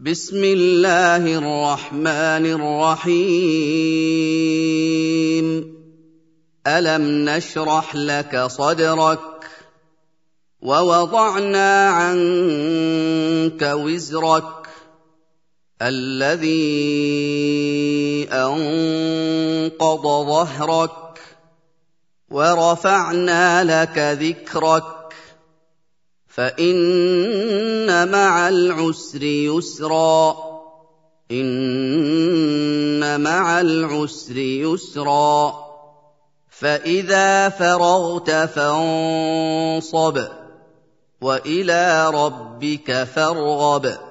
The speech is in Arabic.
بسم الله الرحمن الرحيم. ألم نشرح لك صدرك ووضعنا عنك وزرك الذي أنقض ظهرك ورفعنا لك ذكرك. فإن مع العسر يسرا. إن مع العسر يسرا. فإذا فرغت فانصب وإلى ربك فارغب.